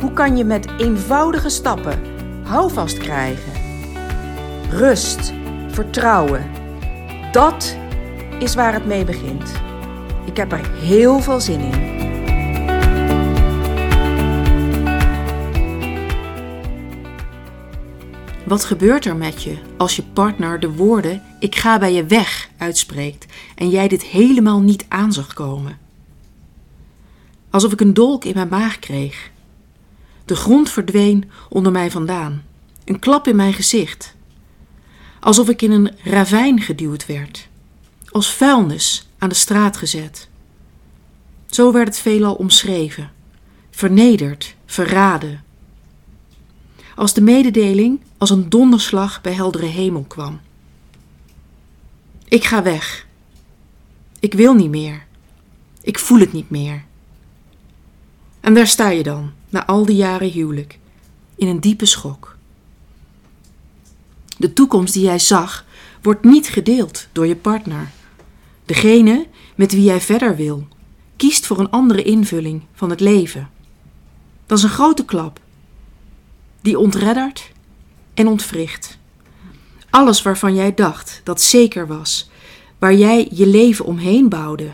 Hoe kan je met eenvoudige stappen houvast krijgen? Rust, vertrouwen. Dat is waar het mee begint. Ik heb er heel veel zin in. Wat gebeurt er met je als je partner de woorden ik ga bij je weg uitspreekt en jij dit helemaal niet aan zag komen? Alsof ik een dolk in mijn maag kreeg de grond verdween onder mij vandaan. Een klap in mijn gezicht. Alsof ik in een ravijn geduwd werd. Als vuilnis aan de straat gezet. Zo werd het veelal omschreven. Vernederd, verraden. Als de mededeling als een donderslag bij heldere hemel kwam. Ik ga weg. Ik wil niet meer. Ik voel het niet meer. En daar sta je dan, na al die jaren huwelijk, in een diepe schok. De toekomst die jij zag, wordt niet gedeeld door je partner. Degene met wie jij verder wil, kiest voor een andere invulling van het leven. Dat is een grote klap, die ontreddert en ontwricht. Alles waarvan jij dacht dat zeker was, waar jij je leven omheen bouwde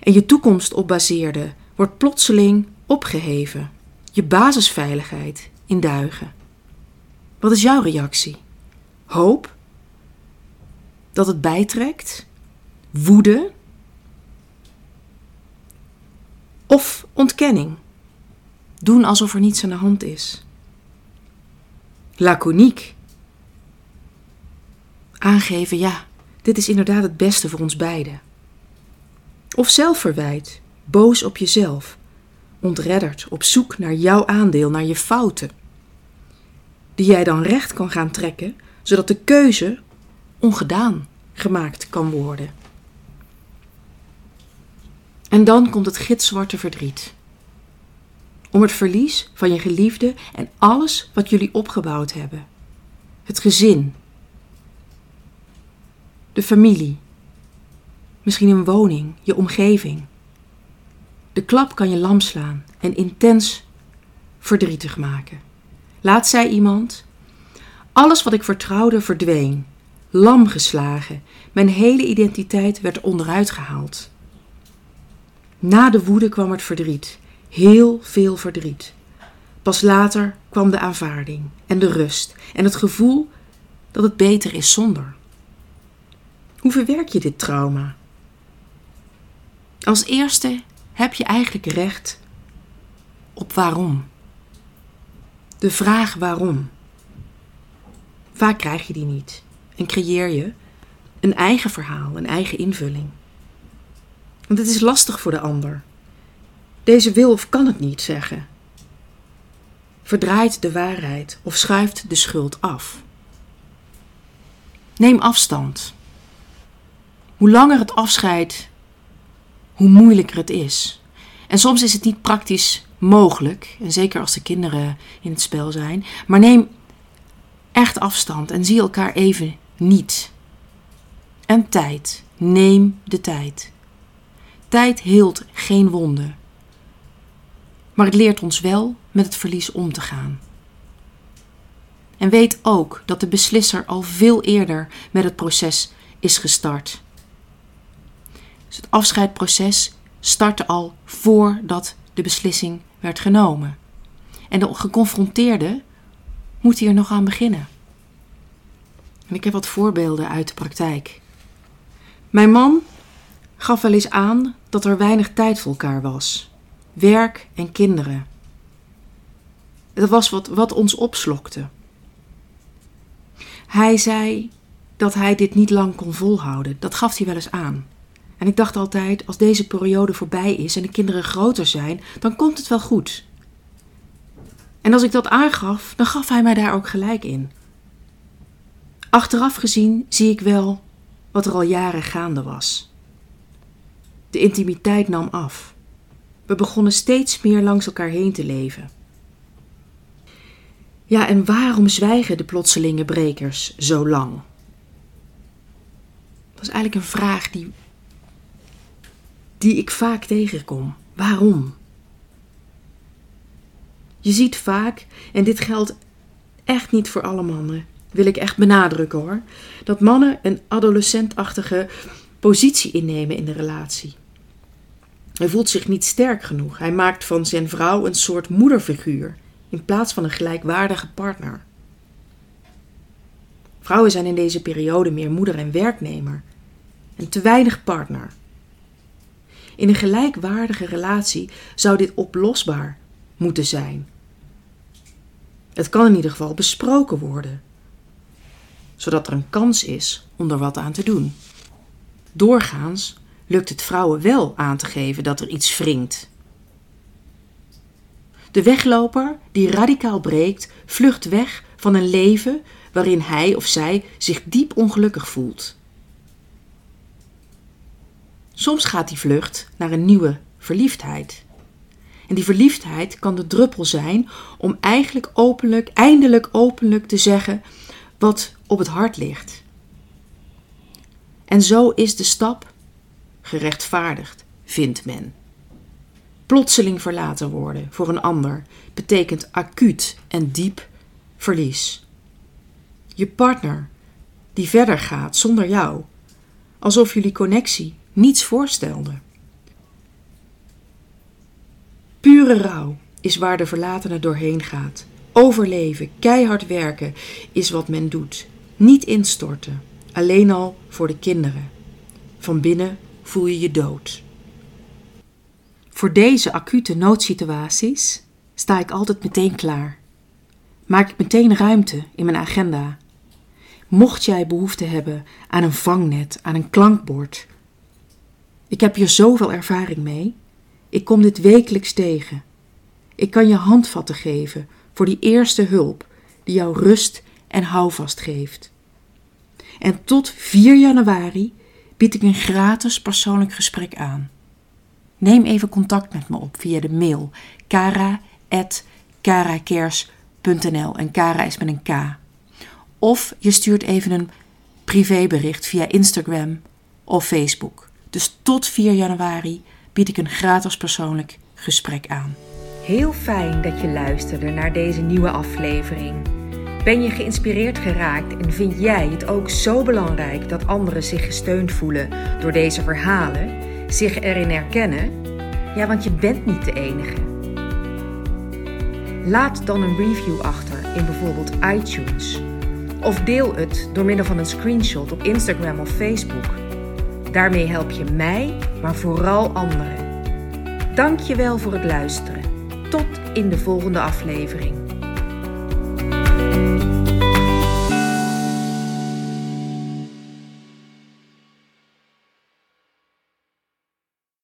en je toekomst op baseerde, wordt plotseling opgeheven, je basisveiligheid in duigen. Wat is jouw reactie? Hoop? Dat het bijtrekt? Woede? Of ontkenning? Doen alsof er niets aan de hand is. Laconiek. Aangeven, ja, dit is inderdaad het beste voor ons beiden. Of zelfverwijt, boos op jezelf, ontredderd, op zoek naar jouw aandeel, naar je fouten. Die jij dan recht kan gaan trekken, zodat de keuze ongedaan gemaakt kan worden. En dan komt het gitzwarte verdriet. Om het verlies van je geliefde en alles wat jullie opgebouwd hebben. Het gezin. De familie. Misschien een woning, je omgeving. De klap kan je lam slaan en intens verdrietig maken. Laat zij iemand. Alles wat ik vertrouwde verdween, lam geslagen. Mijn hele identiteit werd onderuit gehaald. Na de woede kwam het verdriet, heel veel verdriet. Pas later kwam de aanvaarding en de rust en het gevoel dat het beter is zonder. Hoe verwerk je dit trauma? Als eerste heb je eigenlijk recht op waarom. De vraag waarom. Vaak krijg je die niet en creëer je een eigen verhaal, een eigen invulling. Want het is lastig voor de ander. Deze wil of kan het niet zeggen. Verdraait de waarheid of schuift de schuld af. Neem afstand. Hoe langer het afscheid hoe moeilijker het is. En soms is het niet praktisch mogelijk, en zeker als de kinderen in het spel zijn, maar neem echt afstand en zie elkaar even niet. En tijd. Neem de tijd. Tijd heelt geen wonden. Maar het leert ons wel met het verlies om te gaan. En weet ook dat de beslisser al veel eerder met het proces is gestart. Dus het afscheidproces startte al voordat de beslissing werd genomen. En de geconfronteerde moet hier nog aan beginnen. En ik heb wat voorbeelden uit de praktijk. Mijn man gaf wel eens aan dat er weinig tijd voor elkaar was. Werk en kinderen. Dat was wat, wat ons opslokte. Hij zei dat hij dit niet lang kon volhouden. Dat gaf hij wel eens aan. En ik dacht altijd, als deze periode voorbij is en de kinderen groter zijn, dan komt het wel goed. En als ik dat aangaf, dan gaf hij mij daar ook gelijk in. Achteraf gezien zie ik wel wat er al jaren gaande was. De intimiteit nam af. We begonnen steeds meer langs elkaar heen te leven. Ja, en waarom zwijgen de plotselinge brekers zo lang? Dat is eigenlijk een vraag die, die ik vaak tegenkom. Waarom? Je ziet vaak, en dit geldt echt niet voor alle mannen, wil ik echt benadrukken hoor, dat mannen een adolescentachtige positie innemen in de relatie. Hij voelt zich niet sterk genoeg. Hij maakt van zijn vrouw een soort moederfiguur in plaats van een gelijkwaardige partner. Vrouwen zijn in deze periode meer moeder en werknemer en te weinig partner. In een gelijkwaardige relatie zou dit oplosbaar moeten zijn. Het kan in ieder geval besproken worden, zodat er een kans is om er wat aan te doen. Doorgaans lukt het vrouwen wel aan te geven dat er iets wringt. De wegloper die radicaal breekt, vlucht weg van een leven waarin hij of zij zich diep ongelukkig voelt. Soms gaat die vlucht naar een nieuwe verliefdheid. En die verliefdheid kan de druppel zijn om eigenlijk openlijk, eindelijk openlijk te zeggen wat op het hart ligt. En zo is de stap gerechtvaardigd, vindt men. Plotseling verlaten worden voor een ander betekent acuut en diep verlies. Je partner die verder gaat zonder jou, alsof jullie connectie niets voorstelde. Pure rouw is waar de verlatene doorheen gaat. Overleven, keihard werken is wat men doet. Niet instorten, alleen al voor de kinderen. Van binnen voel je je dood. Voor deze acute noodsituaties sta ik altijd meteen klaar. Maak ik meteen ruimte in mijn agenda. Mocht jij behoefte hebben aan een vangnet, aan een klankbord. Ik heb hier zoveel ervaring mee. Ik kom dit wekelijks tegen. Ik kan je handvatten geven voor die eerste hulp die jou rust en houvast geeft. En tot 4 januari bied ik een gratis persoonlijk gesprek aan. Neem even contact met me op via de mail kara.karakers.nl en Kara is met een K. Of je stuurt even een privébericht via Instagram of Facebook. Dus tot 4 januari bied ik een gratis persoonlijk gesprek aan. Heel fijn dat je luisterde naar deze nieuwe aflevering. Ben je geïnspireerd geraakt en vind jij het ook zo belangrijk dat anderen zich gesteund voelen door deze verhalen, zich erin herkennen? Ja, want je bent niet de enige. Laat dan een review achter in bijvoorbeeld iTunes. Of deel het door middel van een screenshot op Instagram of Facebook. Daarmee help je mij, maar vooral anderen. Dank je wel voor het luisteren. Tot in de volgende aflevering.